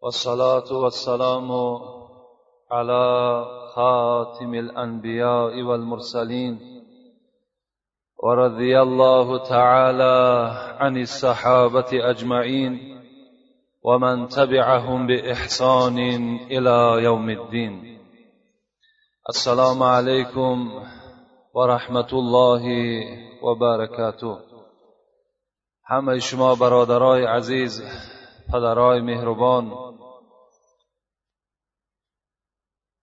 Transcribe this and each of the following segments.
والصلاة والسلام على خاتم الأنبياء والمرسلين. ورضي الله تعالى عن الصحابة أجمعين ومن تبعهم بإحسان إلى يوم الدين. السلام عليكم ورحمة الله وبركاته. همه شما برادرای عزیز پدرای مهربان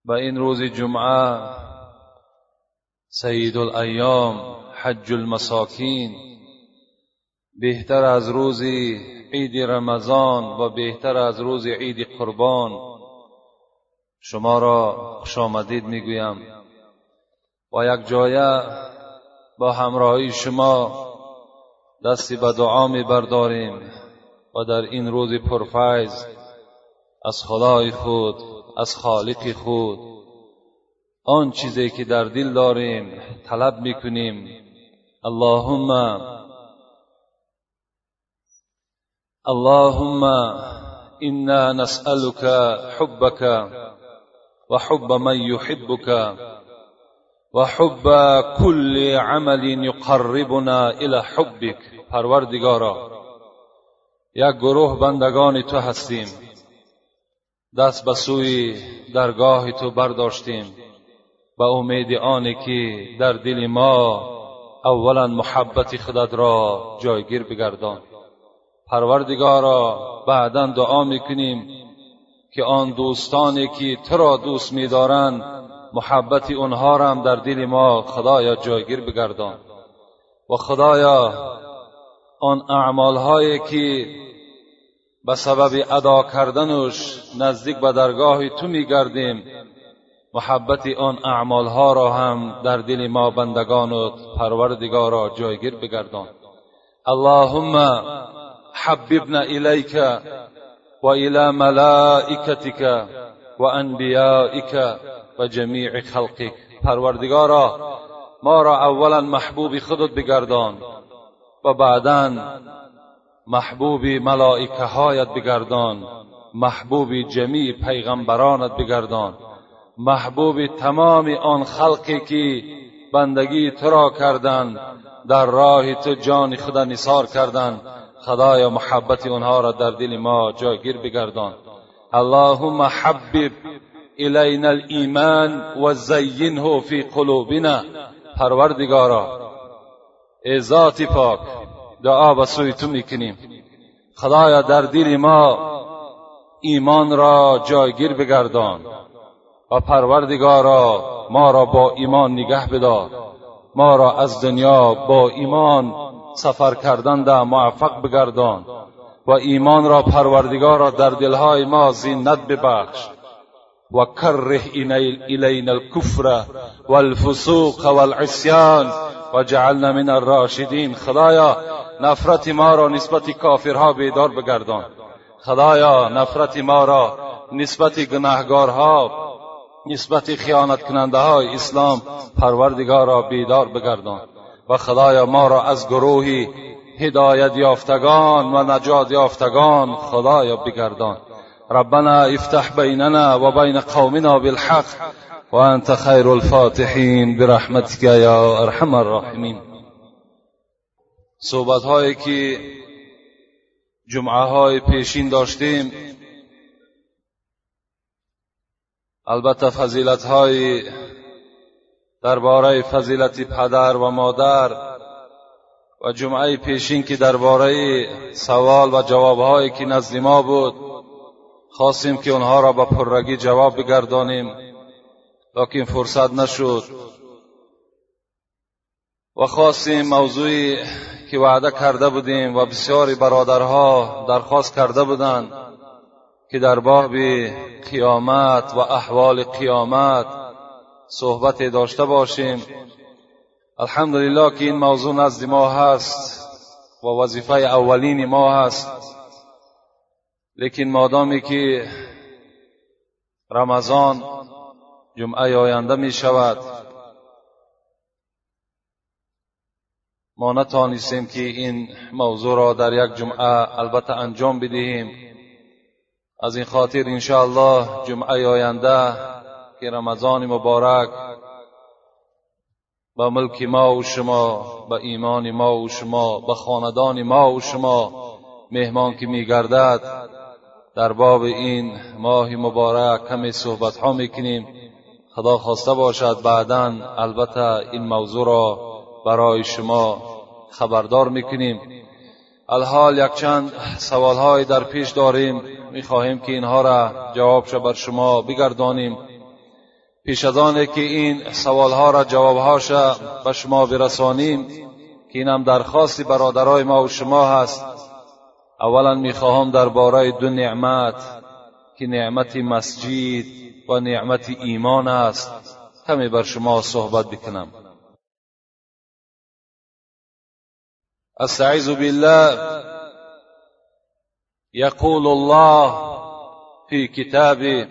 و این روز جمعه سید الایام حج المساکین بهتر از روز عید رمضان و بهتر از روز عید قربان شما را خوش آمدید می‌گویم. و یک جایه با همراهی شما دستی به دعا میبرداریم و در این روز پرفیض از خدای خود از خالق خود. آن چیزی که در دل داریم طلب می‌کنیم. اللهم اللهم انا نسألك حبك وحب من يحبك وحب كل عمل يقربنا الى حبك پروردگارا یک گروه بندگان تو هستیم. دست به سوی درگاه تو برداشتیم. به امید آنی که در دل ما اولا محبت خودت را جایگیر بگردان. پروردگارا بعدا دعا می‌کنیم که آن دوستانی که تو را دوست میدارند محبت اونها را هم در دل ما خدایا جایگیر بگردان. و خدایا آن اعمالهایی که به سبب ادا کردنش نزدیک به درگاه تو میگردیم. محبت آن اعمالها را هم در دل ما بندگانت پروردگارا جایگیر بگردان. اللهم حببنا الیک و الى ملائکتک و انبیائک و جمیع خلقک پروردگارا ما را اولا محبوب خودت بگردان و بعدا محبوب ملائکه هایت بگردان محبوب جمیع پیغمبرانت بگردان محبوب تمام آن خلقی که بندگی تو را کردند در راه تو جان خدا نثار کردند خدایا محبت آنها را در دل ما جاگیر بگردان. اللهم حبب الینا الایمان و زینه فی قلوبنا. پروردگارا ای ذات پاک دعا به سوی تو می‌کنیم. خدایا در دل ما ایمان را جایگیر بگردان و پروردگارا ما را با ایمان نگه بدار. ما را از دنیا با ایمان سفر کردن ده موفق بگردان و ایمان را پروردگارا در دلهای ما زینت ببخش. و کره الینا الکفر والفسوق والعصیان و جعلنا من الراشدین. خدایا نفرت ما را نسبت کافرها بیدار بگردان. خدایا نفرت ما را نسبت گناهگارها نسبت خیانت کننده های اسلام پروردگار را بیدار بگردان. و خدایا ما را از گروهی هدایت یافتگان و نجات یافتگان خدایا بگردان. ربنا افتح بیننا و بین قومنا بالحق. و انت خیر الفاتحین برحمتك یا ارحم الراحمین صحبت هایی که جمعه های پیشین داشتیم البته فضیلت های درباره فضیلت پدر و مادر و جمعه پیشین که درباره سوال و جواب هایی که نزد ما بود خواستیم که اونها را به پررگی جواب بگردانیم. لیکن فرصت نشد. و خواستیم موضوعی که وعده کرده بودیم و بسیاری برادرها درخواست کرده بودند که در باب قیامت و احوال قیامت صحبت داشته باشیم. الحمدلله که این موضوع نزد ما هست و وظیفه اولین ما هست. لیکن مادامی که رمضان جمعه آینده می شود. ما نتانستیم که این موضوع را در یک جمعه البته انجام بدهیم. از این خاطر انشاءالله جمعه آینده که رمضان مبارک به ملک ما و شما به ایمان ما و شما به خاندان ما و شما مهمان که میگردد در باب این ماه مبارک کمی صحبت ها می‌کنیم خدا خواسته باشد بعدا البته این موضوع را برای شما خبردار می‌کنیم. الحال یک چند سوال در پیش داریم. می‌خواهیم که اینها را جواب بر شما بگردانیم. پیش از آنه که این سوال ها را جوابهاش به شما برسانیم که اینم درخواستی برادرای ما و شما هست. اولا می‌خواهم درباره دو نعمت که نعمت مسجد و نعمت ایمان است. کمی بر شما صحبت بکنم. استعیذ بالله. يقول الله في كتابه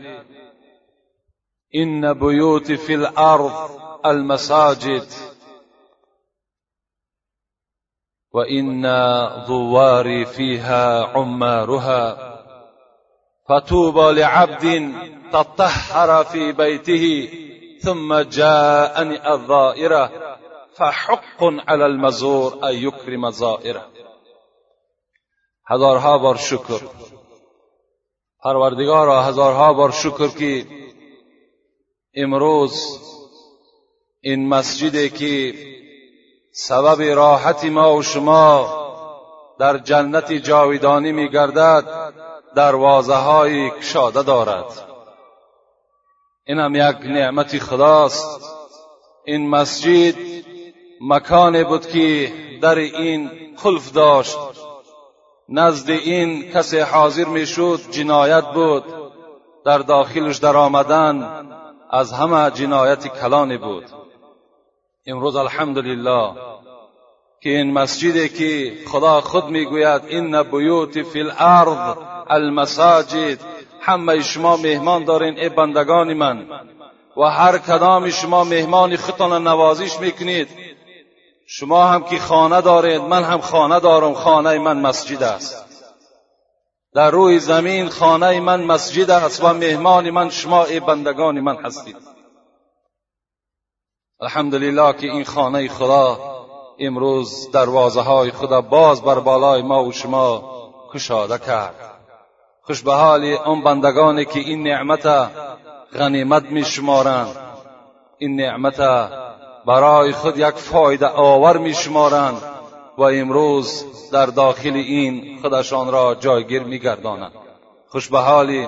إن بيوت في الأرض المساجد وإن ضواري فيها عمارها. فطوبى لعبد تطهر في بيته ثم جاءني الظائرة فحق على المزور أن يكرم زائره هزارها بار شکر. پروردگارا هزارها بار شکر که امروز این مسجدی که سبب راحت ما و شما در جنت جاویدانی می گردد دروازه های کشاده دارد. این هم یک نعمت خداست. این مسجد مکانی بود که در این خلف داشت. نزد این کسی حاضر می‌شد جنایت بود. در داخلش در آمدن از همه جنایت کلانی بود. امروز الحمدلله که این مسجدی که خدا خود می‌گوید این بیوت فی الارض المساجد. همه شما مهمان دارین ای بندگان من. و هر کدام شما مهمان خودتان نوازش می‌کنید. شما هم که خانه دارید من هم خانه دارم خانه من مسجد است. در روی زمین خانه من مسجد است و مهمان من شما ای بندگان من هستید. الحمدلله که این خانه خدا امروز دروازه های خدا باز بر بالای ما و شما کشاده کرد. خوش به حال آن بندگانی که این نعمت غنیمت می شمارند این نعمت برای خود یک فایده آور می شمارند و امروز در داخل این خودشان را جایگیر می گردانند خوش به حال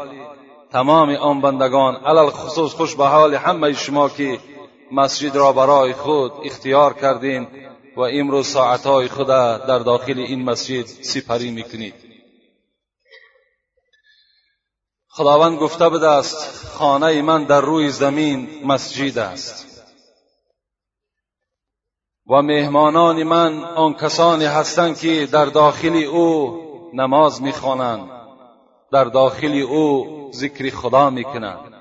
تمام آن بندگان علل خصوص خوش به حال همه شما که مسجد را برای خود اختیار کردین و امروز ساعتهای خود در داخل این مسجد سپری می‌کنید. خداوند گفته بده است خانه من در روی زمین مسجد است. و مهمانان من آن کسانی هستند که در داخل او نماز می‌خوانند در داخل او ذکر خدا می‌کنند.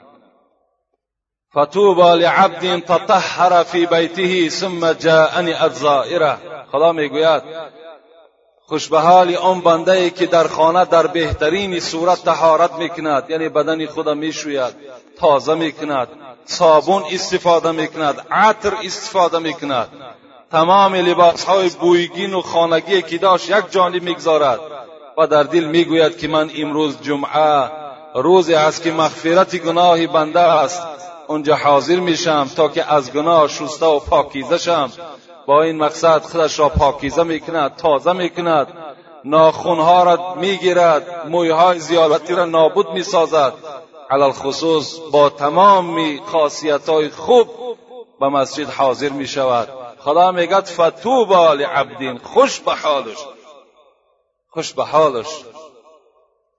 فتوبا لعبد تطهر فی بیته ثم جاءنی الزائره خدا می‌گوید خوش به حال آن بنده ای که در خانه در بهترین صورت طهارت می‌کند یعنی بدن خود می‌شوید تازه می‌کند صابون استفاده می‌کند عطر استفاده می‌کند. تمام لباس های بویگین و خانگی که داشت یک جانب می‌گذارد و در دل می‌گوید که من امروز جمعه روزی است که مغفرت گناه بنده است. اونجا حاضر میشم تا که از گناه شسته و پاکیزه شم. با این مقصد خودش را پاکیزه می‌کند تازه می‌کند. ناخونها را می‌گیرد مویهای زیارتی را نابود می‌سازد. علال خصوص با تمام خاصیت های خوب به مسجد حاضر می شود خدا میگد فتوبا لعبدین خوش به حالش. خوش به حالش.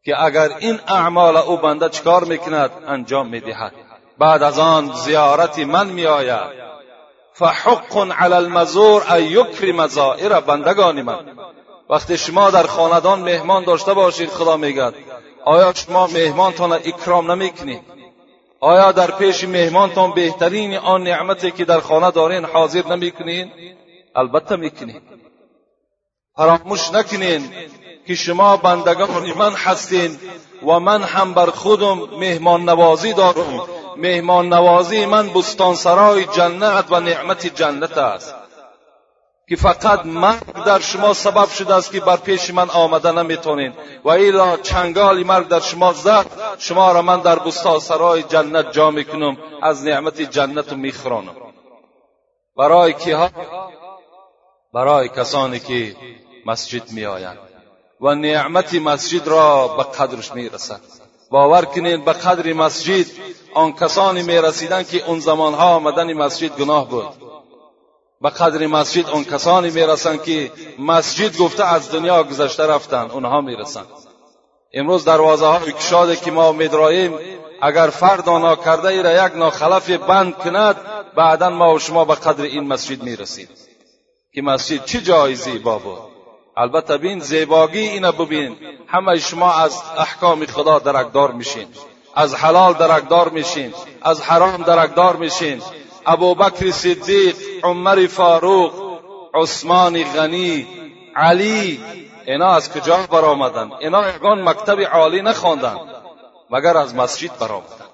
که اگر این اعمال او بنده چکار می‌کند انجام می‌دهد. بعد از آن زیارت من میآید. فحق علی المزور ان یکرم زائر بندگان من. وقتی شما در خاندان مهمان داشته باشید خدا میگد آیا شما مهمانتان اکرام نمی‌کنید؟ آیا در پیش مهمانتان بهترین آن نعمتی که در خانه دارین حاضر نمی‌کنین البته می‌کنین فراموش نکنین که شما بندگان من هستین. و من هم بر خودم مهمان نوازی دارم. مهمان نوازی من بستان سرای جنت و نعمت جنت است. که فقط مرگ در شما سبب شده است که بر پیش من آمده نمی‌تونین. و ایلا چنگال مرگ در شما زد شما را من در بستان سرای جنت جا می‌کنم از نعمت جنت میخرانم. برای ها برای کسانی که مسجد می آیند و نعمت مسجد را به قدرش می رسد باور کنید به قدر مسجد آن کسانی می رسیدن که اون زمانها آمدن مسجد گناه بود. به قدر مسجد اون کسانی می رسند که مسجد گفته از دنیا گذشته رفتن اونها می رسند امروز دروازه های کشاده که ما میدراییم اگر فرد آنا کرده ای را یک ناخلف بند کند بعدا ما و شما به قدر این مسجد می رسید که مسجد چه جای زیبا البته بین زیباگی اینه ببین همه شما از احکام خدا درکدار میشین از حلال درکدار میشین از حرام درکدار میشین ابوبکر صدیق عمر فاروق عثمان غنی علی اینا از کجا برآمدند اینا اگان مکتب عالی نخواندند مگر از مسجد برآمدند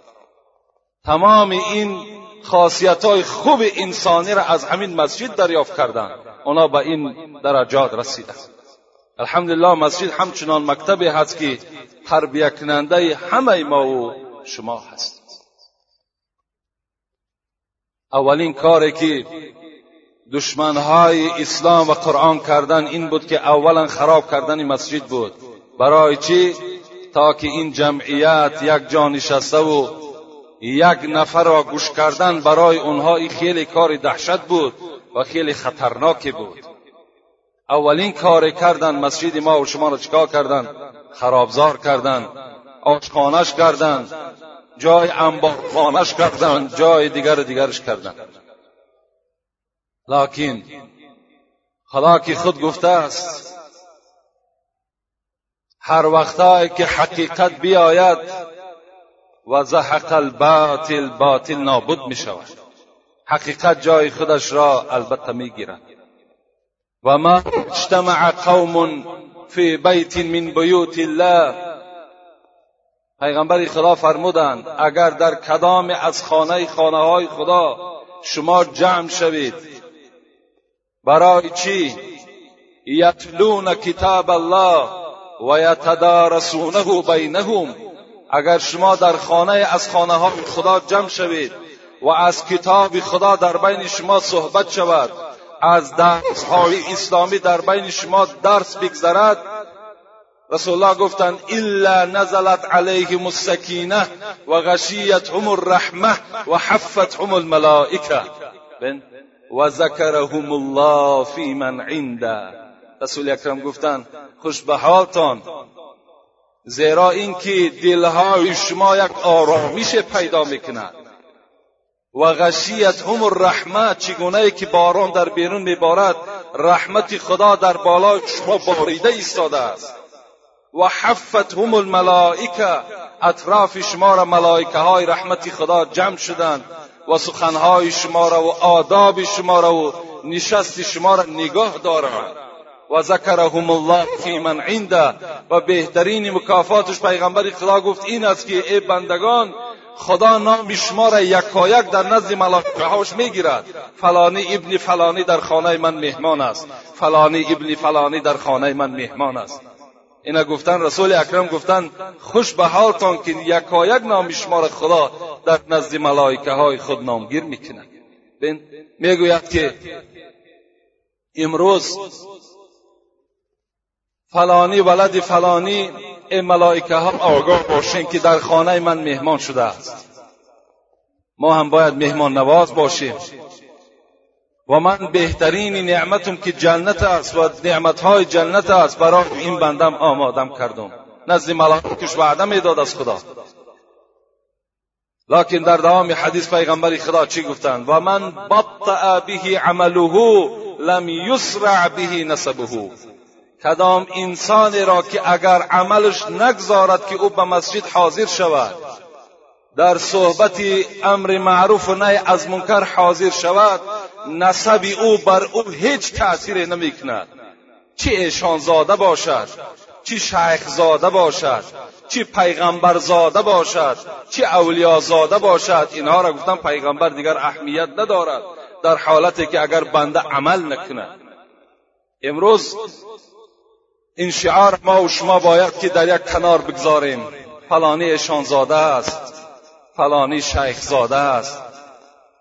تمام این خاصیت های خوب انسانی را از همین مسجد دریافت کردند اونا به این درجات رسیدند الحمدلله مسجد همچنان مکتبی هست که تربیه کننده همه ما و شما هست اولین کاری که دشمنهای اسلام و قرآن کردن این بود که اولا خراب کردن مسجد بود برای چی تا که این جمعیت یک جا نشسته و یک نفر را گوش کردن برای اونها خیلی کار دهشت بود و خیلی خطرناکی بود. اولین کار کردن مسجد ما و شما را چکار کردن؟ خرابزار کردن آشخانش کردن جای انبارخانش کردن جای دیگر دیگرش کردن. لکن خدا که خود گفته است هر وقتایی که حقیقت بیاید و زحق الباطل باطل نابود می حقیقت جای خودش را البته می گیرد و ما اجتمع قوم فی بیت من بیوت الله. پیغمبر خدا فرمودند اگر در کدام از خانه خانه های خدا شما جمع شوید برای چی؟ یتلون کتاب الله و یتدارسونه بینهم. اگر شما در خانه از خانه های خدا جمع شوید و از کتاب خدا در بین شما صحبت شود. از درس های اسلامی در بین شما درس بگذرد. رسول الله گفتند الا نزلت علیهم السکینه و غشیتهم الرحمه و حفتهم الملائکه. و ذکرهم الله فی من عنده. رسول اکرم گفتند خوش به زیرا اینکه دلهای شما یک آرامش پیدا می‌کند. و غشیت هم الرحمت چگونه که باران در بیرون میبارد رحمت خدا در بالای شما باریده ایستاده است. و حفت هم الملائکه اطراف شما را ملائکه های رحمت خدا جمع شدند و سخنهای شما را و آداب شما را و نشست شما را نگاه دارند. و ذکرهم الله فی من عنده. و بهترین مکافاتش پیغمبر خدا گفت این است که ای بندگان خدا نام شما را یکایک در نزد ملائکه هاش می‌گیرد. فلانی ابن فلانی در خانه من مهمان است. فلانی ابن فلانی در خانه من مهمان است. اینا گفتن رسول اکرم گفتن خوش به حالتان که یکایک نام شما را خدا در نزد ملائکه های خود نامگیر می‌کند می‌گوید که امروز فلانی ولد فلانی ملائکه ها آگاه باشین که در خانه من مهمان شده است. ما هم باید مهمان نواز باشیم. و من بهترین نعمتم که جنت است و نعمت های جنت است برای این بندم آمادم کردم. نزد ملائکش وعده می‌داد از خدا. لکن در دوام حدیث پیغمبر خدا چی گفتند؟ و من بطع به عمله لم یسرع به نسبه. کدام انسانی را که اگر عملش نگذارد که او به مسجد حاضر شود. در صحبت امر معروف و نهی از منکر حاضر شود نسب او بر او هیچ تأثیر نمی کند چه ایشان زاده باشد چی شیخ زاده باشد چی پیغمبر زاده باشد چی اولیا زاده باشد اینها را گفتن پیغمبر دیگر اهمیت ندارد در حالتی که اگر بنده عمل نکنه امروز این شعار ما و شما باید که در یک کنار بگذاریم. فلانی اشانزاده است. فلانی شیخ زاده است.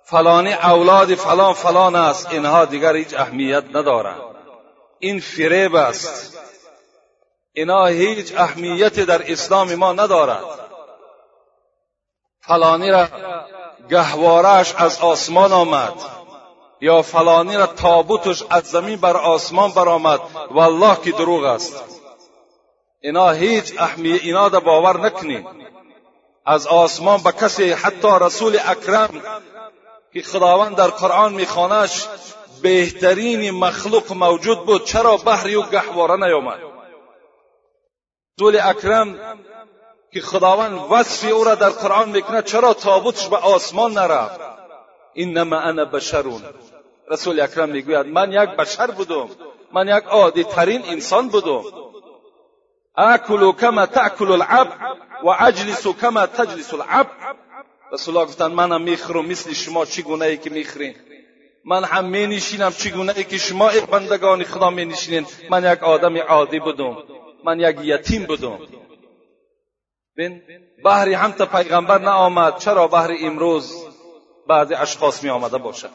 فلانی اولاد فلان فلان است. اینها دیگر هیچ اهمیت ندارند این فریب است. اینا هیچ اهمیت در اسلام ما ندارد فلانی را گهوارش از آسمان آمد. یا فلانی را تابوتش از زمین بر آسمان برآمد. والله که دروغ است. اینا هیچ اهمیت اینا را باور نکنید از آسمان به کسی حتی رسول اکرم که خداوند در قرآن میخوانش بهترین مخلوق موجود بود چرا بحری و گهواره نیامد؟ رسول اکرم که خداوند وصف او را در قرآن می‌کنه چرا تابوتش به آسمان نرفت؟ انما انا بشرون. رسول اکرم می‌گوید من یک بشر بودم من یک عادی ترین انسان بودم. اکلو کما تاکل العبد و اجلس کما تجلس العبد. رسول الله گفتند منم می‌خورم مثل شما چگونه ای که می‌خورین؟ من هم می نشینم چگونه ای که شما ای بندگان خدا می نشینین من یک آدم عادی بودم من یک یتیم بودم. بین بحری هم تا پیغمبر نآمد چرا بحر امروز بعضی اشخاص می آمده باشد؟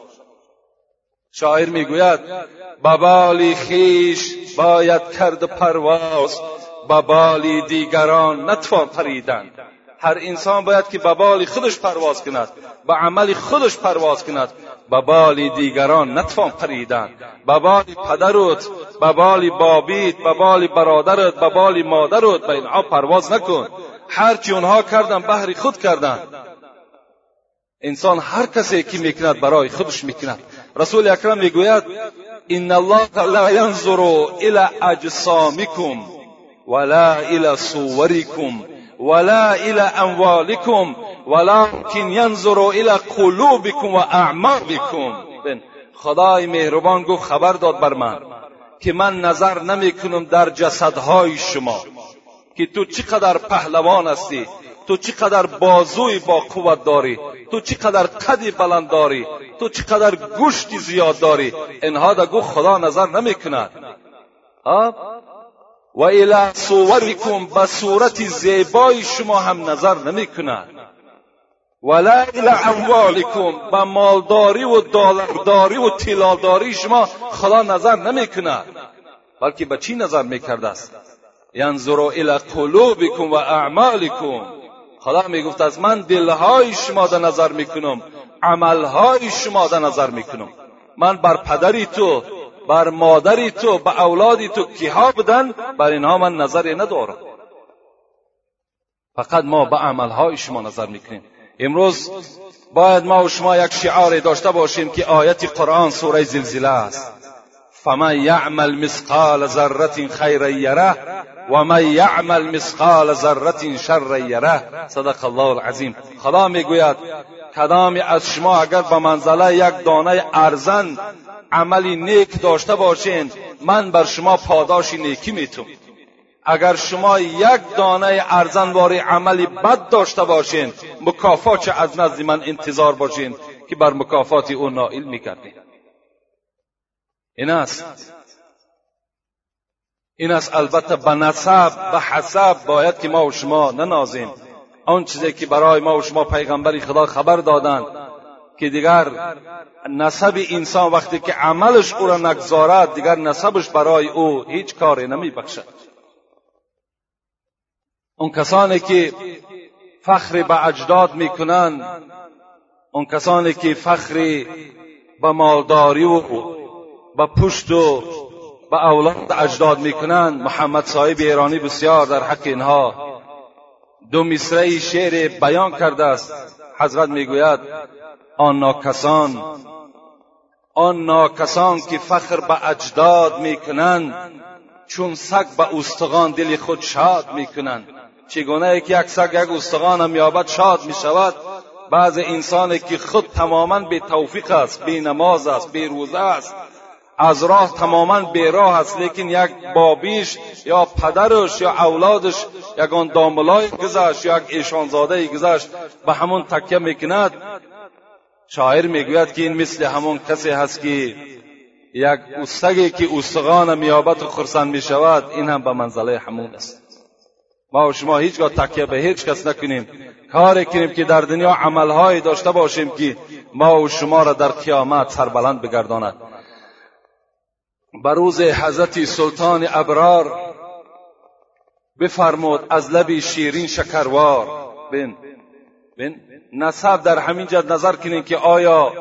شاعر می‌گوید ببالی خیش باید کرد پرواز ببالی دیگران نتوان پریدن. هر انسان باید که به بال خودش پرواز کند به عمل خودش پرواز کند به بال دیگران نتوان پریدن. به بال پدرت به بال بابیت به بال برادرت به بال مادرت به اینها پرواز نکن. هرچی اونها کردن بهر خود کردن. انسان هر کسی که می‌کند برای خودش می‌کند. رسول اکرم می‌گوید ان الله لا ینظر الى اجسامکم ولا الى صورکم ولا الى اموالكم ولكن ينظر الى قلوبكم و اعمالكم خدای مهربان گفت خبر داد بر من که من نظر نمی کنم در جسدهای شما که تو چقدر پهلوان هستی. تو چقدر بازوی با قوت داری؟ تو چقدر قدی بلند داری؟ تو چقدر گوشتی زیاد داری؟ اینها دا خدا نظر نمی کند و الى صورکم به صورت زیبای شما هم نظر نمی کند ولا الى اموالکم به مالداری و دالرداری و تلالداری شما خدا نظر نمی کند بلکه به چی نظر می کرده است؟ ینظر الى قلوبکم و اعمالکم. خدا می گفت از من دلهای شما در نظر می کنم عملهای شما در نظر می کنم من بر پدری تو بر مادری تو به اولادی تو کیها بدن؟ بر اینها من نظری ندارم. فقط ما به عملهای شما نظر می‌کنیم. امروز باید ما و شما یک شعار داشته باشیم که آیت قرآن سوره زلزله است. فمن یعمل مثقال ذره خیر یره و من یعمل مثقال ذره شر یره صدق الله العظیم. خدا می‌گوید کدام از شما اگر به منزله یک دانه ارزن عملی نیک داشته باشین من بر شما پاداش نیکی میتم اگر شما یک دانه ارزنواری عملی بد داشته باشین مکافات از نزد من انتظار باشین که بر مکافات او نائل می‌کردین. این است این است البته به نسب به حسب باید که ما و شما ننازیم. آن چیزی که برای ما و شما پیغمبری خدا خبر دادند که دیگر نسب انسان وقتی که عملش او را نگذارد دیگر نسبش برای او هیچ کاری نمی بخشد اون کسانی که فخر به اجداد می‌کنند اون کسانی که فخر به مالداری و به پشت و به اولاد اجداد می‌کنند محمد صاحب ایرانی بسیار در حق اینها. دو مصره شعر بیان کرده است. حضرت می‌گوید آن ناکسان آن ناکسان که فخر به اجداد می‌کنند چون سگ به استخوان دل خود شاد می‌کنند چگونه که یک سگ یک استخوان هم یابد شاد می‌شود؟ بعض انسانی که خود تماما به توفیق است به نماز است به روزه است. از راه تماما بیراه است لیکن یک بابیش یا پدرش یا اولادش یگان داملای گذشت یا یک ایشانزاده گذشت به همون تکیه می‌کند. شاعر می‌گوید که این مثل همون کسی هست که یک اوستگی که استغان میابت و خرسند می‌شود این هم به منزله همون است. ما و شما هیچگاه تکیه به هیچ کس نکنیم. کاری کنیم که در دنیا عملهایی داشته باشیم که ما و شما را در قیامت سربلند بگرداند. به روز حضرت سلطان ابرار بفرمود از لبی شیرین شکروار. بین بین نصب در همین جد نظر کنین که آیا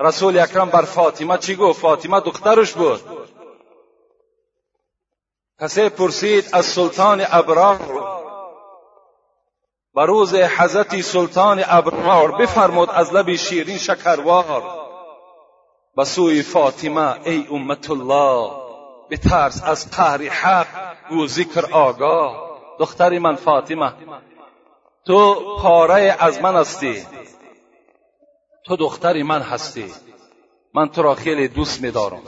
رسول اکرم بر فاطمه چی گفت؟ فاطمه دخترش بود. کسی پرسید از سلطان ابرار و روز حضرت سلطان ابرار بفرمود از لب شیرین شکروار. به سوی فاطمه ای امت الله بترس از قهر حق و ذکر آگاه. دختری من فاطمه تو پاره از من هستی. تو دختری من هستی. من تو را خیلی دوست میدارم.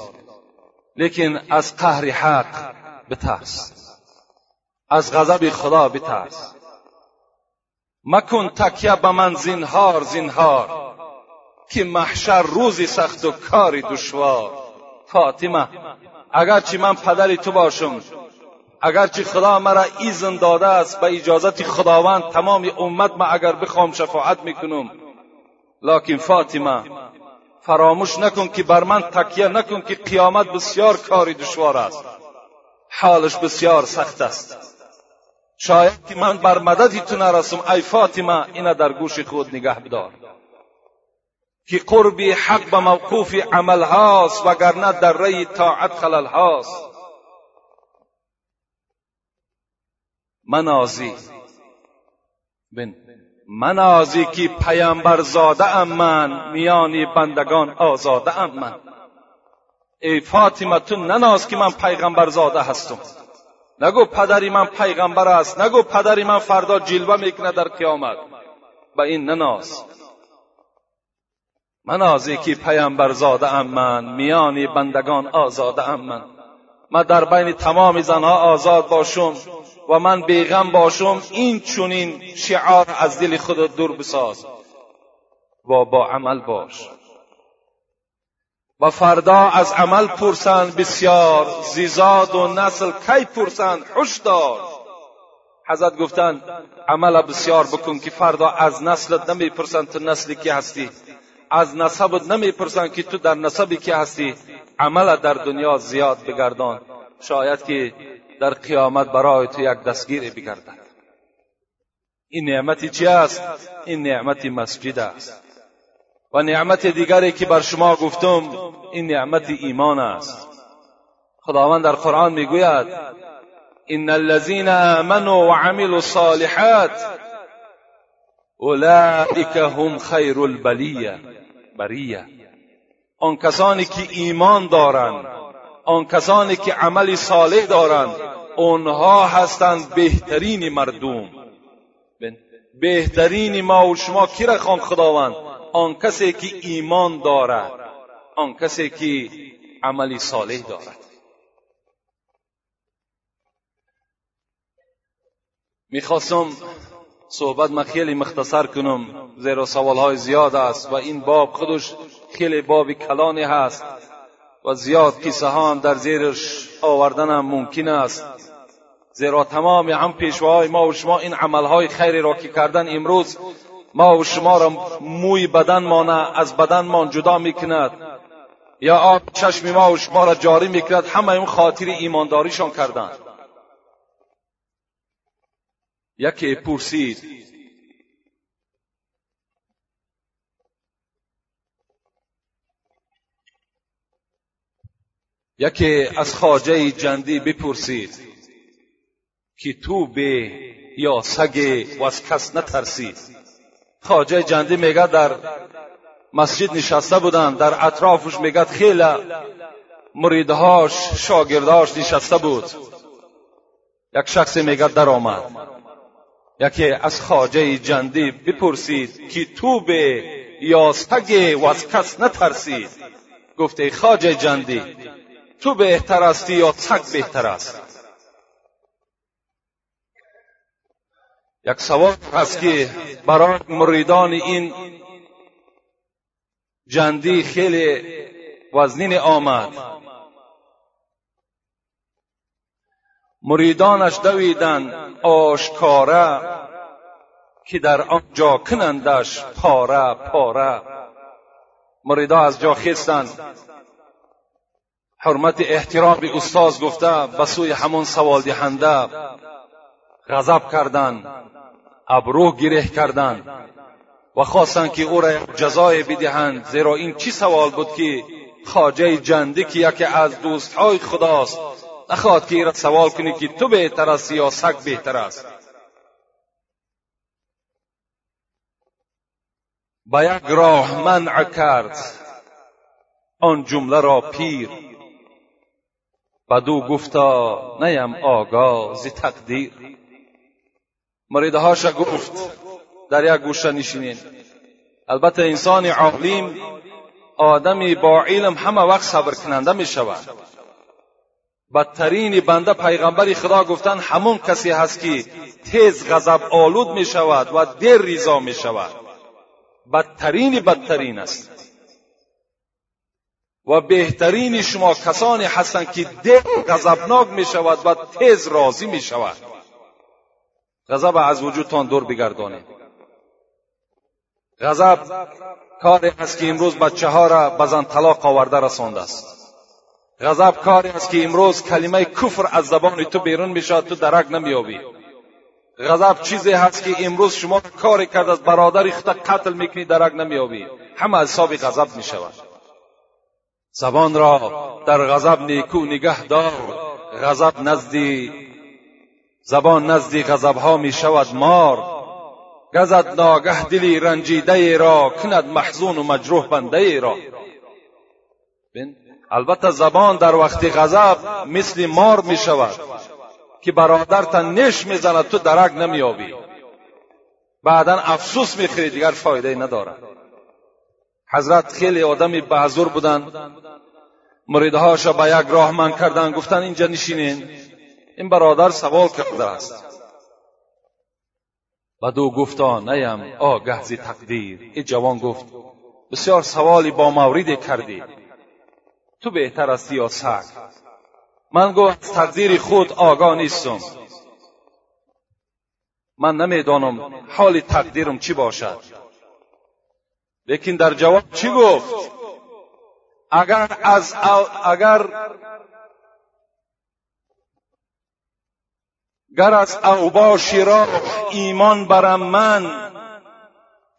لیکن از قهر حق بترس. از غضب خدا بترس. مکن تکیه به من زینهار زینهار. که محشر روزی سخت و کاری دشوار. فاطمه اگرچه من پدری تو باشم اگرچه خدا مرا ایزن داده است به اجازت خداوند تمام امت ما اگر بخوام شفاعت می‌کنم. لکن فاطمه فراموش نکن که بر من تکیه نکن که قیامت بسیار کاری دشوار است. حالش بسیار سخت است. شاید که من بر مددی تو نرسم ای فاطمه اینه در گوش خود نگه بدار. که قربی حق به موقوف عمل هاست وگرنه در ری طاعت خلل هاست. منازی. بن منازی که پیامبر زاده ام من میانی بندگان آزاده ام من. ای فاطمه تو نناز که من پیغمبر زاده هستم. نگو پدری من پیغمبر است نگو پدری من فردا جلوه می‌کنه در قیامت. به این نناز. منازی که پیامبر زاده ام من میانی بندگان آزاده ام من. من در بین تمام زنها آزاد باشم و من بیغم باشم این چونین شعار از دل خود دور بساز و با عمل باش. و فردا از عمل پرسند بسیار زیزاد و نسل کی پرسند؟ حش دار حضرت گفتند عمل بسیار بکن که فردا از نسلت نمی‌پرسند تو نسلی که هستی؟ از نسبت نمی‌پرسند که تو در نسبی که هستی عمل در دنیا زیاد بگردان. شاید که در قیامت برای تو یک دستگیری بگردد. این نعمتی چی است؟ این نعمت مسجد است. و نعمت دیگری که بر شما گفتم این نعمت ایمان است. خداوند در قرآن می‌گوید ان الذين آمنوا وعملوا الصالحات اولئک هم خیر البلیه بریه. آن کسانی که ایمان دارند آن کسانی که عمل صالح دارند آنها هستند بهترین مردم. بهترین ما و شما کی را خواند خداوند؟ آن کسی که ایمان دارد آن کسی که عملی صالح دارد. می‌خواستم صحبت ما خیلی مختصر کنم زیرا سوالهای زیاد است و این باب خودش خیلی باب کلانی هست و زیاد کیسه ها در زیرش آوردن هم ممکن است. زیرا تمام هم پیشواهای ما و شما این عملهای خیری را که کردن امروز ما و شما را موی بدن مانه از بدن مان جدا می‌کند. یا آب چشم ما و شما را جاری می‌کند همه اون خاطر ایمانداریشان کردند یکی پرسید. یکی از خاجه جندی بپرسید که تو به یا سگ و از کس نترسید. خاجه جندی میگه در مسجد نشسته بودن در اطرافش میگه خیلی مریدهاش شاگردهاش نشسته بود. یک شخصی میگه در آمد. یکی از خاجه جندی بپرسید که تو به یا سگ و از کس نترسید؟ گفته خاجه جندی تو بهتر هستی یا سگ بهتر است؟ یک سوال هست که برای مریدان این جندی خیلی وزنین آمد. مریدانش دویدن آشکاره که در آنجا کنندش پاره پاره مریدا از جا خستند حرمت احترام استاز گفته به سوی همون سوال دهنده غضب کردند ابرو گره کردند و خواستند که او را جزای بدهند. زیرا این چی سوال بود که خاجه جنده که یکی از دوستهای خداست نخواهد که را سوال کنی که تو بهتر است یا سگ بهتر است. با یک راه منع کرد. آن جمله را پیر. بدو گفتا نیم آگاه ز تقدیر. مریدهاش گفت در یک گوشه نشینین. البته انسان عالم آدمی با علم همه وقت صبر کننده می شود بدترین بنده پیغمبر خدا گفتن همون کسی هست که تیز غضب آلود می شود و دیر ریزا می شود. بدترین بدترین است. و بهترین شما کسانی هستند که دیر غضبناک می شود و تیز راضی می شود. غضب از وجودتان دور بگردانید. غضب کاری است که امروز بچه ها را به زن طلاق آورده رسانده است. غضب کاری است که امروز کلمه کفر از زبان تو بیرون می‌شود تو درک نمییابی. غضب چیزی هست که امروز شما کاری کرد از برادر خود قتل می‌کنی درک نمییابی. همه حساب غضب می‌شود. زبان را در غضب نیکو نگه دار. غضب نزدی زبان نزدی غضبها می شود مار. گزد ناگه دلی رنجیده را کند محزون و مجروح بنده را. البته زبان در وقت غضب مثل مار می شود که برادرتان نش می‌زند تو درک نمیابی بعدا افسوس می‌خوری دیگر فایده ندارد حضرت خیلی آدمی بازور بودند مریدهاش به یک راه من کردن گفتن اینجا نشینین. این برادر سوال کرده است. بدو گفتا نیم آگه زی تقدیر. این جوان گفت بسیار سوالی با موردی کردی. تو بهتر است یا سگ من گفت از تقدیر خود آگاه نیستم. من نمی‌دانم حال تقدیرم چی باشد. لیکن در جواب چی گفت؟ اگر از اگر گر از اوباشی را ایمان برم من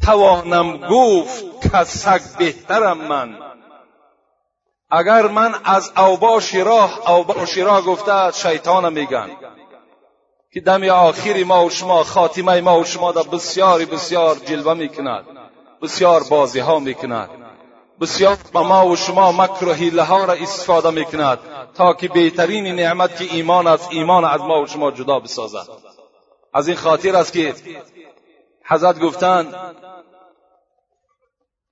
توانم گفت که سگ بهترم من. اگر من از اوباش راه اوباش راه گفته شیطان میگن. که دم آخری ما و شما خاتمه ما و شما در بسیاری بسیار جلوه می‌کند. بسیار بازی ها می‌کند. بسیار به ما و شما مکر و حیله ها را استفاده می‌کند. تا که بهترین نعمت که ایمان از ایمان از ما و شما جدا بسازد. از این خاطر است که حضرت گفتند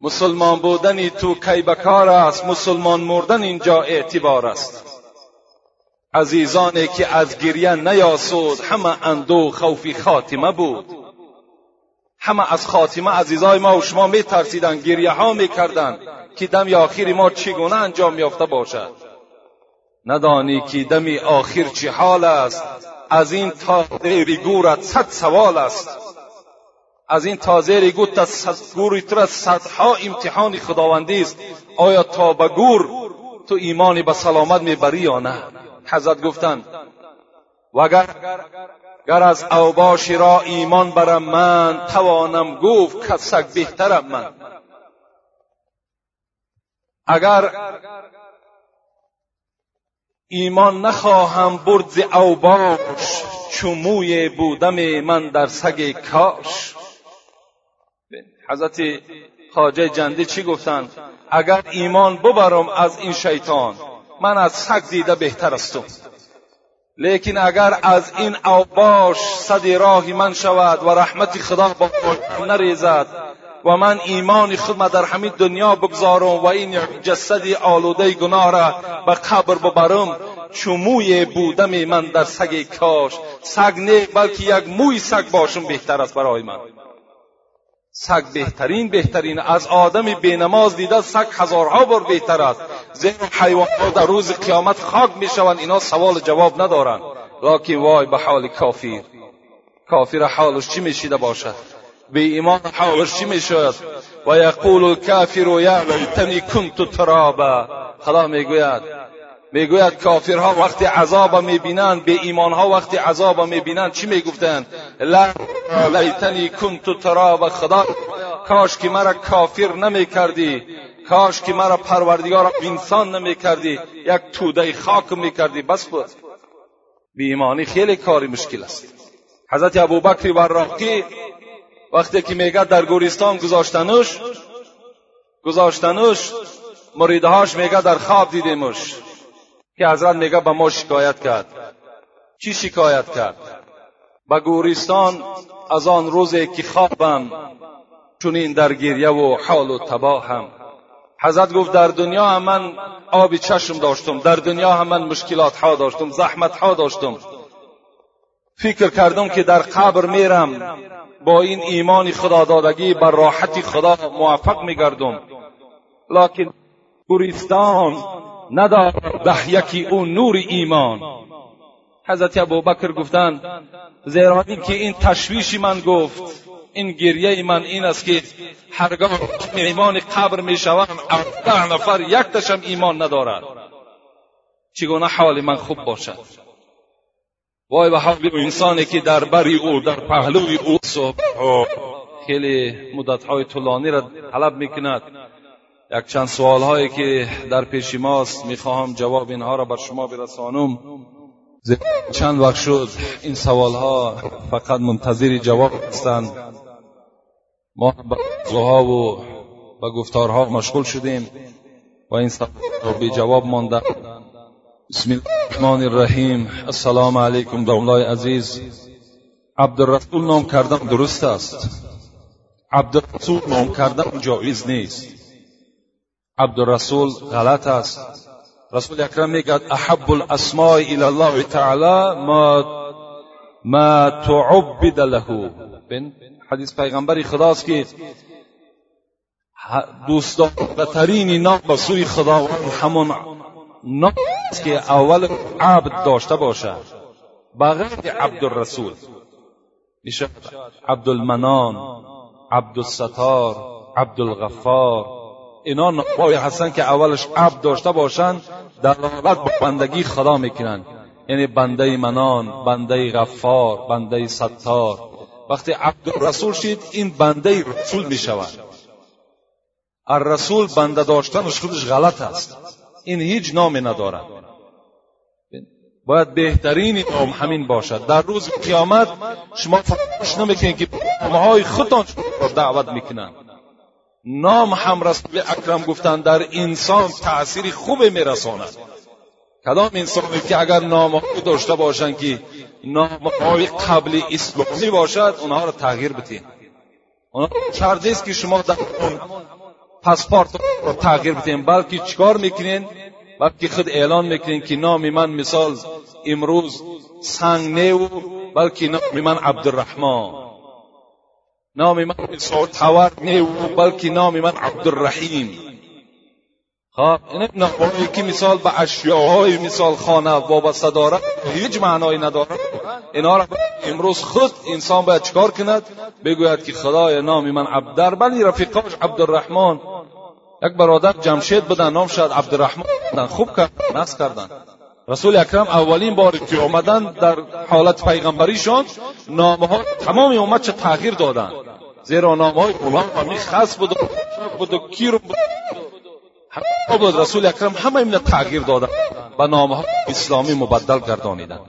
مسلمان بودنی تو کی بکار است؟ مسلمان مردن اینجا اعتبار است. عزیزانی که از گریه نیاسود همه اندو خوفی خاتمه بود. همه از خاتمه عزیزای ما و شما می ترسیدن گریه ها می که دم آخری ما چگونه انجام یافته باشد. ندانی که دم آخر چه حال است؟ از این تا گورت صد سوال است. از این تازه گوت گوری تو صدها امتحان خداوندی است. آیا تا به گور تو ایمانی به سلامت می‌بری یا نه؟ حضرت گفتند وگر گر از اوباشی را ایمان برم من توانم گفت که سگ بهترم من. اگر ایمان نخواهم برد ز اوباش چموی بودم من در سگ کاش. حضرت خاجه جنده چی گفتند اگر ایمان ببرم از این شیطان من از سگ دیده بهتر استم لیکن اگر از این اوباش صد راهی من شود و رحمت خدا با نریزد و من ایمان خود در همین دنیا بگذارم و این جسدی آلوده گناه را به قبر ببرم چموی بودم من در سگ کاش سگ نه بلکه یک موی سگ باشم بهتر است برای من. سگ بهترین بهترین از آدم بینماز دیده سگ هزارها بار بهتر است. زیرا حیوانها در روز قیامت خاک می‌شوند اینا سوال جواب ندارند لکن وای به حال کافیر. کافر حالش چی میشیده باشد؟ به ایمان حالش چی می‌شد و یقول الکافر یا لیتنی کنت ترابا. خدا می‌گوید. می‌گوید کافرها وقتی عذاب می‌بینند به ایمانها وقتی عذاب می‌بینند چی می‌گفتند؟ لا لیتنی کنت ترابا خدا کاش که مرا کافر نمی‌کردی. کاش که مرا پروردگار انسان نمی‌کردی. یک توده خاک می‌کردی. بس بود به ایمانی خیلی کاری مشکل است. حضرت ابوبکر وراقی وقتی که میگه در گورستان گذاشتنش گذاشتنش مریدهاش میگه در خواب دیدیمش. که حضرت میگه به ما شکایت کرد. چی شکایت کرد؟ به گورستان از آن روزی که خوابم چونین در گریه و حال و تباهم. حضرت گفت در دنیا هم من آبی چشم داشتم در دنیا هم من مشکلات ها داشتم زحمت ها داشتم. فکر کردم که در قبر میرم با این ایمان خدا دادگی بر راحتی خدا موفق میگردم. لکن گوریستان ندارد به یکی اون نور ایمان. حضرت ابوبکر گفتند زیرا که این تشویشی من گفت این گریه من این است که هرگاه ایمان قبر می شوم ده نفر یک تشم ایمان ندارد. چگونه حال من خوب باشد؟ وای به حال انسانی که در بری او در پهلوی او صبح خیلی مدتهای طولانی را طلب می‌کند. یک چند سوال هایی که در پیش ماست می‌خواهم جواب اینها را بر شما برسانم. چند وقت شد این سوال ها فقط منتظر جواب هستند. ما به زوها و به گفتارها مشغول شدیم و این سوال به جواب مانده. بسم الله الرحمن الرحیم. السلام علیکم دولای عزیز. عبدالرسول نام کردن درست است. عبدالرسول نام کردن جایز نیست. عبدالرسول غلط است. رسول اکرم میگد احب الاسماء الى الله تعالی ما ما تعبد له. حدیث پیغمبری خداست که دوست دارترین نام به سوی خداوند همون نام که اول عبد داشته باشه بغیر عبدالرسول. میشه عبدالمنان عبدالستار عبدالغفار. اینا نامهای هستن که اولش عبد داشته باشند دلالت به بندگی خدا می‌کنند یعنی بنده منان بنده غفار بنده ستار. وقتی عبدالرسول شید این بنده رسول می‌شود. الرسول بنده داشتنش خودش غلط است. این هیچ نامی ندارد. باید بهترین نام همین باشد. در روز قیامت شما فراموش نمی‌کنید که نامهای خودتان دعوت می‌کنند. نام هم رسول اکرم گفتند در انسان تأثیری خوب میرساند. کدام انسانی که اگر نامهای داشته باشند که نامهای قبل اسلامی باشد اونها را تغییر بتین اونها است که شما در پاسپورت را تغییر بتین بلکه چیکار می‌کنین؟ بلکه خود اعلان می‌کنین که نام من مثال امروز سنگ نیو بلکه نام من عبدالرحمن. نام من مثال تور نیو بلکه نام من عبدالرحیم. خب این نامهایی که مثال به اشیاهای مثال خانه وابسته دارد هیچ معنایی ندارد اینا را امروز خود انسان باید چکار کند؟ بگوید که خدای نام من عبد بلی رفیقاش عبدالرحمن. یک برادر جمشید بدن نام شد عبدالرحمن. بدن خوب کرد نصب کردن. رسول اکرم اولین باری که آمدن در حالت پیغمبریشان نامها تمام امت چه تغییر دادن. زیرا نامهای غلام همی خاص بود و بود و کیر بود. رسول اکرم همه اینا تغییر دادن و نامها اسلامی مبدل گردانیدن.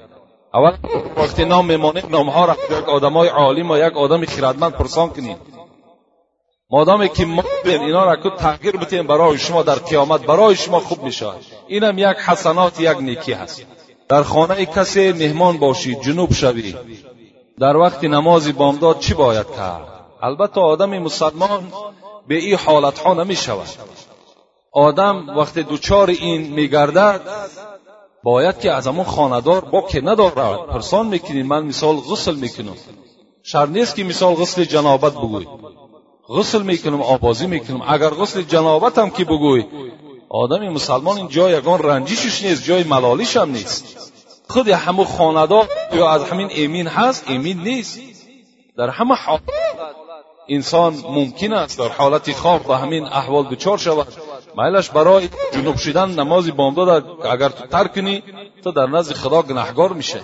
اول وقتی نام میمانه نامها را یک آدمای عالم و یک آدم خیرتمند پرسان کنید. مادامی که ما اینا را که تغییر بتیم برای شما در قیامت برای شما خوب میشه اینم یک حسنات یک نیکی هست. در خانه کسی مهمان باشی جنوب شوی. در وقت نماز بامداد چی باید کرد؟ البته آدم مسلمان به این حالت ها نمی شود آدم وقتی دوچار این میگردد باید که از همون خاندار با که ندارد. پرسان می‌کنین من مثال غسل می‌کنم. شر نیست که مثال غسل جنابت بگوی. غسل می‌کنم آبازی می‌کنم. اگر غسل جنابت هم که بگوی آدم مسلمان این جای یگان رنجیشش نیست جای ملالیش هم نیست. خود همه خاندار یا از همین امین هست امین نیست. در همه حالت انسان ممکن است در حالت خواب به همین احوال دچار شود. میلش برای جنوب شدن نماز بامداد اگر تو ترک کنی تو در نزد خدا گناهگار میشه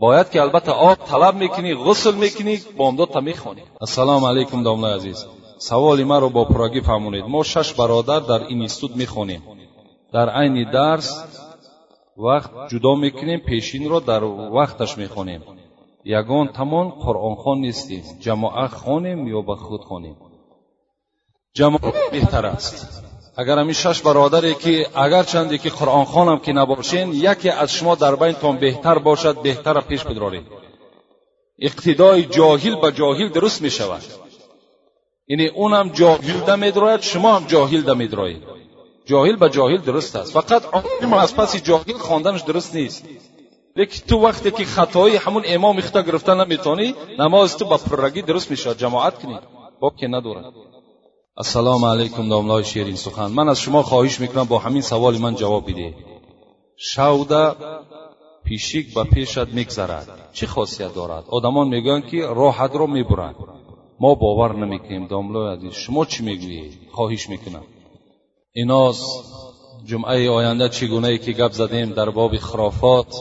باید که البته آب طلب می‌کنی غسل می‌کنی بامداد تا می‌خوانی. السلام علیکم دامنای عزیز. سوالی رو با پراگی فهمونید ما شش برادر در این استود می‌خونیم. در عین درس وقت جدا می‌کنیم پیشین رو در وقتش می‌خونیم. یگان تمام قرآن خان نیستیم. جماعه خونیم یا به خود خونیم. جماعه بهتر است. اگر همین شش برادری که اگر چندی که قرآن خانم کی نباشین یکی از شما در بین بینتان بهتر باشد بهتر پیش بدارید اقتدای جاهل به جاهل درست می یعنی هم جاهل دمید راید شما هم جاهل دمید راید جاهل به جاهل درست است. فقط عالم از پس جاهل خواندنش درست نیست. لیکن تو وقتی که خطایی همون امام اختا گرفتن نمی‌تونی نماز تو با پرگی درست میشه. جماعت کنی. با که نداره السلام علیکم داملای شیرین سخن. من از شما خواهش می‌کنم با همین سوال من جواب بده شوده پیشیک به پیشت میگذرد. چه خاصیت دارد؟ آدمان میگن که راحت رو می‌برند ما باور نمی‌کنیم. داملو عزیز شما چی می‌گویید خواهش می‌کنم. ایناس جمعه آینده چگونه ای که گپ زدیم در باب خرافات؟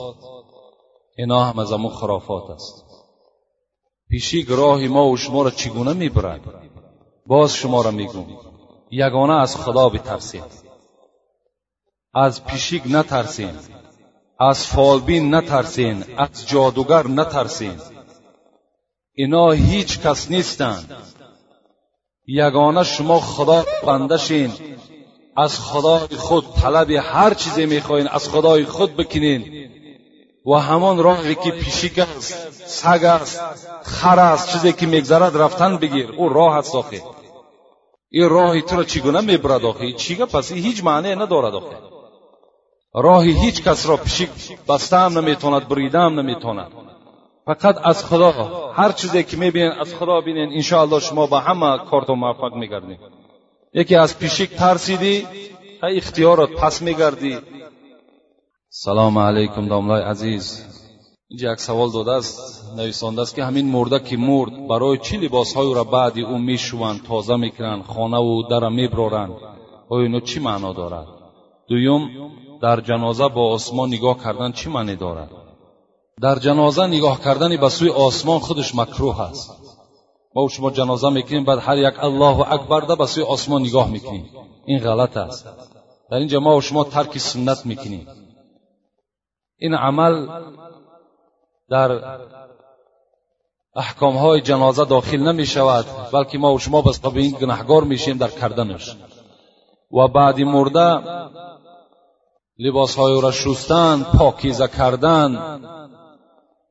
اینا هم از امون خرافات است. پیشی راه ما و شما را چگونه می‌برد؟ باز شما را میگم یگانه از خدا بترسیم. از پیشیگ نترسین، از فالبین نترسین از جادوگر نترسین اینا هیچ کس نیستند یگانه شما خدا بندشین. از خدای خود طلب هر چیزی می‌خواین از خدای خود بکنین و همان راهی که پیشیک است سگ است خر است چیزی که میگذرد رفتن بگیر. او راه است آخه. این راهی تو را چگونه می‌برد آخه؟ چیگه؟ پس هیچ معنی ندارد آخه. راهی هیچ کس را پیشیک بسته هم نمی‌تواند بریده هم نمی‌تواند. فقط از خدا هر چیزی که می‌بینین از خدا بینین انشاءالله شما به همه کارتو موفق میگردین. یکی از پیشک ترسیدی تا اختیارت پس میگردی. سلام علیکم داملای عزیز. اینجا یک سوال داده است نویسانده است که همین مرده که مرد برای چی لباسهای را بعد او می‌شوند تازه می‌کنند خانه و در میبرارند آیا اینو چی معنا دارد؟ دویم در جنازه با آسمان نگاه کردن چی معنی دارد؟ در جنازه نگاه کردن به سوی آسمان خودش مکروه است ما شما جنازه می‌کنیم بعد هر یک الله اکبر ده به سوی آسمان نگاه می‌کنیم این غلط است در اینجا ما و شما ترک سنت می‌کنیم این عمل در احکام های جنازه داخل نمی شود بلکه ما و شما بس به این گناهگار میشیم در کردنش و بعد مرده لباس های را شستن پاکیزه کردن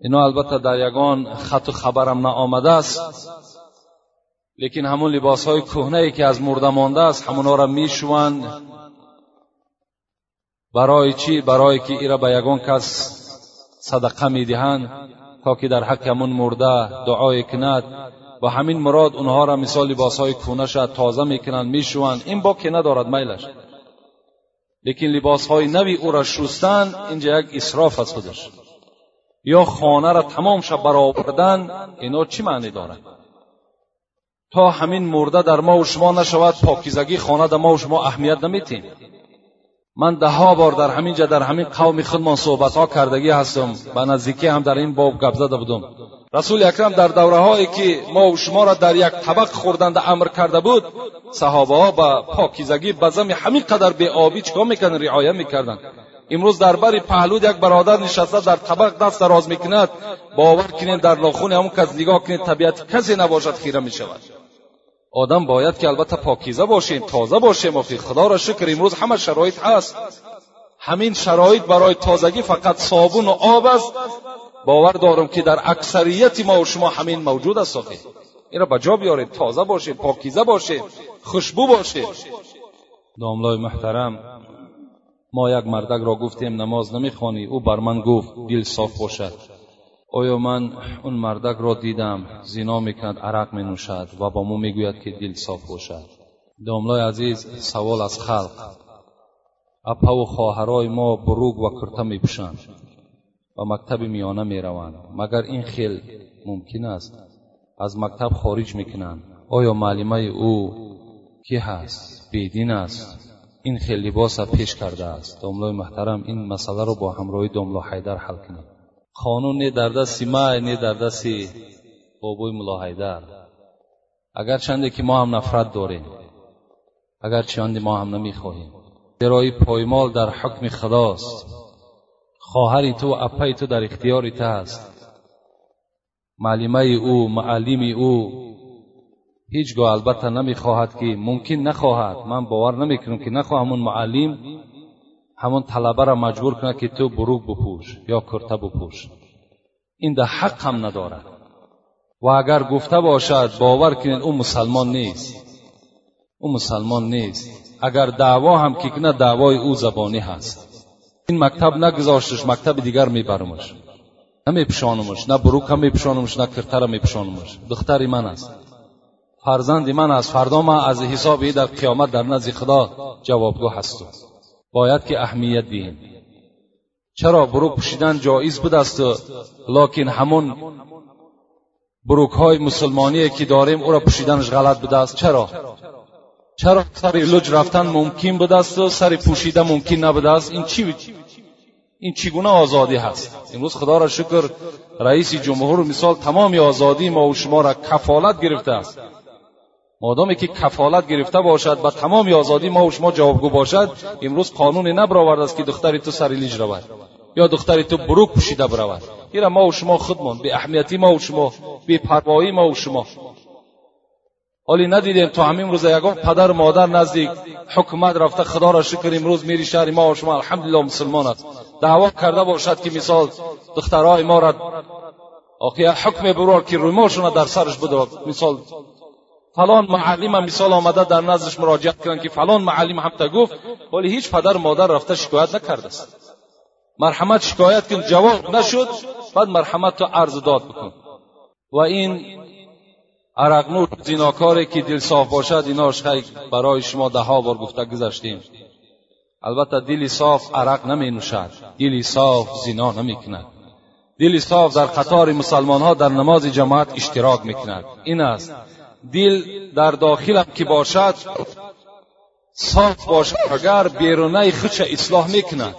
اینا البته در یگان خط و خبرم نآمده است. لیکن همون لباس های کهنه ای که از مرده مانده است همونا را می‌شوند. برای چی؟ برای که ایرا به یگان کس صدقه می‌دهند تا که در حق همون مرده دعای کند. و همین مراد اونها را مثال لباس های کونه شد تازه می‌کنند می‌شوند. این با که ندارد میلش. لیکن لباس های نوی او را شستن اینجا یک اصراف است خودش. یا خانه را تمام شب برآوردن اینا چی معنی دارد تا همین مرده در ما و شما نشود پاکیزگی خانه در ما و شما اهمیت نمیتیم من دهها بار در همین جا در همین قوم خودمان صحبت ها کردگی هستم. به نزدیکی هم در این باب گپ زده بودم رسول اکرم در دوره هایی که ما و شما را در یک طبق خوردند امر کرده بود صحابه ها با پاکیزگی بزم همین قدر به آبی چکار می‌کردن امروز در بری پهلود یک برادر نشسته در طبق دست دراز می‌کند باور کنید در ناخون همون کس نگاه کنید طبیعت کسی نباشد خیره می‌شود. آدم باید که البته پاکیزه باشیم تازه باشیم افی خدا را شکر امروز همه شرایط هست. همین شرایط برای تازگی فقط صابون و آب است. باور دارم که در اکثریت ما و شما همین موجود است آخه. اینو به جا بیارید تازه باشه پاکیزه باشه خوشبو باشه داملای محترم ما یک مردک را گفتیم نماز نمی‌خوانی؟ او بر من گفت دل صاف باشد. آیا من اون مردک را دیدم؟ زنا می‌کند عرق نوشد و با ما می‌گوید که دل صاف باشد. داملای عزیز سوال از خلق. اپا و خواهرای ما بروگ و کرته میپوشند و مکتب میانه می‌روند. مگر این خیل ممکن است از مکتب خارج می‌کنند؟ آیا معلمه او کی هست؟ بیدین است. این خیل لباس پیش کرده است. داملای محترم این مسئله رو با همراهی داملا حیدر حل کنید قانون نه در دست ما نه در دست بابوی ملا حیدر. اگر چنده که ما هم نفرت داریم اگر چنده ما هم نمی‌خواهیم. زیرای پایمال در حکم خداست. خواهری تو اپای تو در اختیار تو است معلمه او معلم او هیچگاه البته نمی‌خواهد که ممکن نخواهد. من باور نمی‌کنم که نخواهم اون معلم همون طلبه را مجبور کنه که تو بروک بپوش یا کرته بپوش. این در حق هم ندارد. و اگر گفته باشد باور کنید او مسلمان نیست. او مسلمان نیست. اگر دعوا هم که کنه دعوای او زبانی هست. این مکتب نگذاشتش مکتب دیگر میبرمش. نمیپشانمش نه بروک هم میپشانمش نه کرته را میپشانمش. دختری من است. فرزند من است فردا من از حساب در قیامت در نزد خدا جوابگو هستم. باید که اهمیت دهیم. چرا بروک پوشیدن جایز بوده است؟ لکن همون بروک های مسلمانی که داریم او را پوشیدنش غلط بوده است. چرا؟ چرا سر لج رفتن ممکن بوده است سر پوشیده ممکن نبوده است؟ این چی این چگونه آزادی هست؟ امروز خدا را شکر رئیس جمهور مثال تمام آزادی ما و شما را کفالت گرفته است. مادامی که کفالت گرفته باشد و تمام آزادی ما و شما جوابگو باشد امروز قانونی نبرآورده است که دختری تو سر لیج رود. یا دختری تو بروک پوشیده برود. این ما و شما خودمان به اهمیتی ما و شما به پروایی ما و شما. حالی ندیدیم تا همین روز یگان پدر مادر نزدیک حکومت رفته خدا را شکر امروز میری شهر ما و شما. الحمدلله مسلمان است. دعوا کرده باشد که مثال دخترهای ما را آخی حکم برار که روی ماشون در سرش بدارد مثال فلان معلم هم مثال آمده در نزدش مراجعت کردن که فلان معلم هم گفت ولی هیچ پدر مادر رفته شکایت نکرده است. مرحمت شکایت کن جواب نشد بعد مرحمت تو عرض داد بکن. و این عرقنور زیناکاری که دل صاف باشد ایناش برای شما ده ها بار گفته گذاشتیم البته دلی صاف عرق نمی نوشد دلی صاف زینا نمی کند. دلی صاف در قطار مسلمان ها در نماز جماعت اشتراک می کند. این است دل در داخلم که باشد صاف باشد. اگر بیرونه خودش اصلاح می کند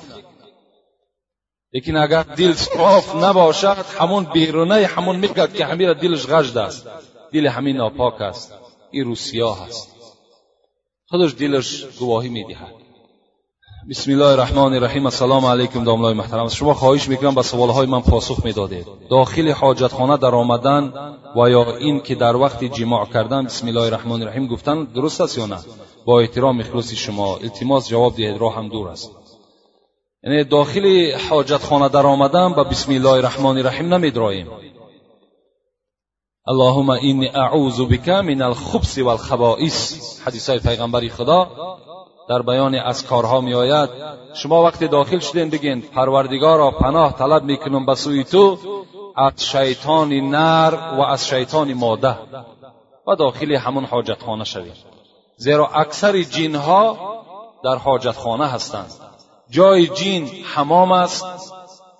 لیکن اگر دل صاف نباشد همون بیرونه همون میگد که همین دلش غجد است. دل همین ناپاک است. این روسیا هست خودش دلش گواهی می‌دهد. بسم الله الرحمن الرحیم السلام علیکم داملای محترم شما خواهش می‌کنم به سوالهای من پاسخ می‌دادید داخل حاجتخانه در آمدن و یا این که در وقت جماع کردن بسم الله الرحمن الرحیم گفتن درست است یا نه با احترام اخلاص شما التماس جواب دهید راه هم دور است یعنی داخل حاجتخانه در آمدن با بسم الله الرحمن الرحیم نمیدراییم اللهم اینی اعوذ بک من الخبث والخبائث حدیث های پیغمبری خدا در بیان از کارها می آید شما وقتی داخل شدین بگین پروردگارا پناه طلب می‌کنم به سوی تو از شیطان نر و از شیطان ماده. و داخل همون حاجتخانه شوید زیرا اکثر جینها در حاجتخانه هستند. جای جین حمام است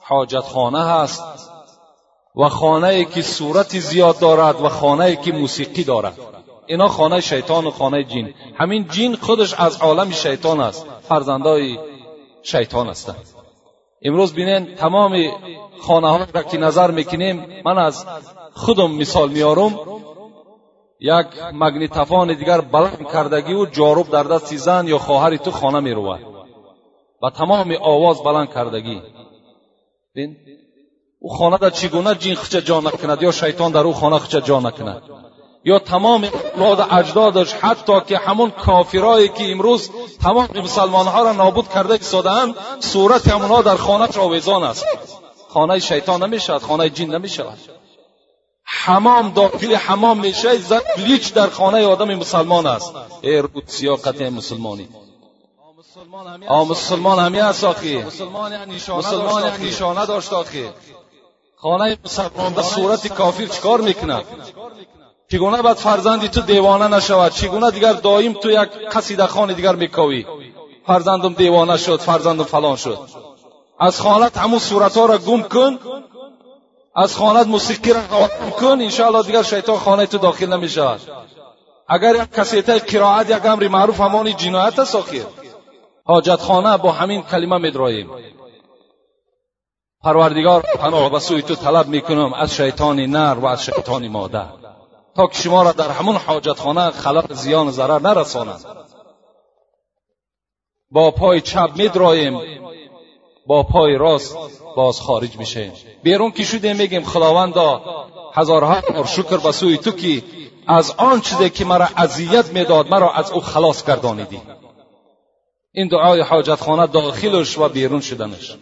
حاجتخانه هست. و خانه که صورت زیاد دارد و خانه که موسیقی دارد. اینا خانه شیطان و خانه جین. همین جین خودش از عالم شیطان است. فرزندای شیطان هستند امروز بینین تمام خانه ها را که نظر می‌کنیم من از خودم مثال میارم یک مگنیتفان دیگر بلند کردگی و جاروب در دست زن یا خواهر تو خانه می‌رود و تمام آواز بلند کردگی. بین او خانه در چگونه جین خچه جا نکند یا شیطان در او خانه خچه جا نکند؟ یا تمام اولاد اجدادش حتی که همون کافرایی که امروز تمام مسلمانها را نابود کرده ایستادهاند صورت همونها در خانه آویزان است. خانه شیطان نمی‌شود خانه جین نمی‌شود. حمام داخل حمام میشه زن بلیچ در خانه آدم مسلمان است. ای رود سیاقت مسلمانی. آ مسلمان همی است آخی. مسلمان یک نشانه داشت آخی. خانه مسلمان به صورت کافر چکار می‌کنه چگونه باید فرزندی تو دیوانه نشود؟ چگونه دیگر دایم تو یک قصیده خانه دیگر میکوی فرزندم دیوانه شد فرزندم فلان شد. از خانت همون صورت ها را گم کن. از خانت موسیقی را گم کن. انشاءالله دیگر شیطان خانه تو داخل نمی‌شود. اگر یک کسیته قرائت یک امر معروف همانی جنایت است آخیر حاجت خانه با همین کلمه میدراییم. پروردگار پناه به سوی تو طلب می‌کنم. از شیطان نر و از شیطان مادر. تا که شما را در همون حاجت خانه خلق زیان و ضرر نرسانند با پای چپ میدراییم با پای راست باز خارج میشه بیرون که شده میگیم خداوندا هزارها بار شکر به سوی تو که از آن چیزی که مرا اذیت می‌داد مرا از او خلاص گردانیدی. این دعای حاجت خانه داخلش و بیرون شدنش.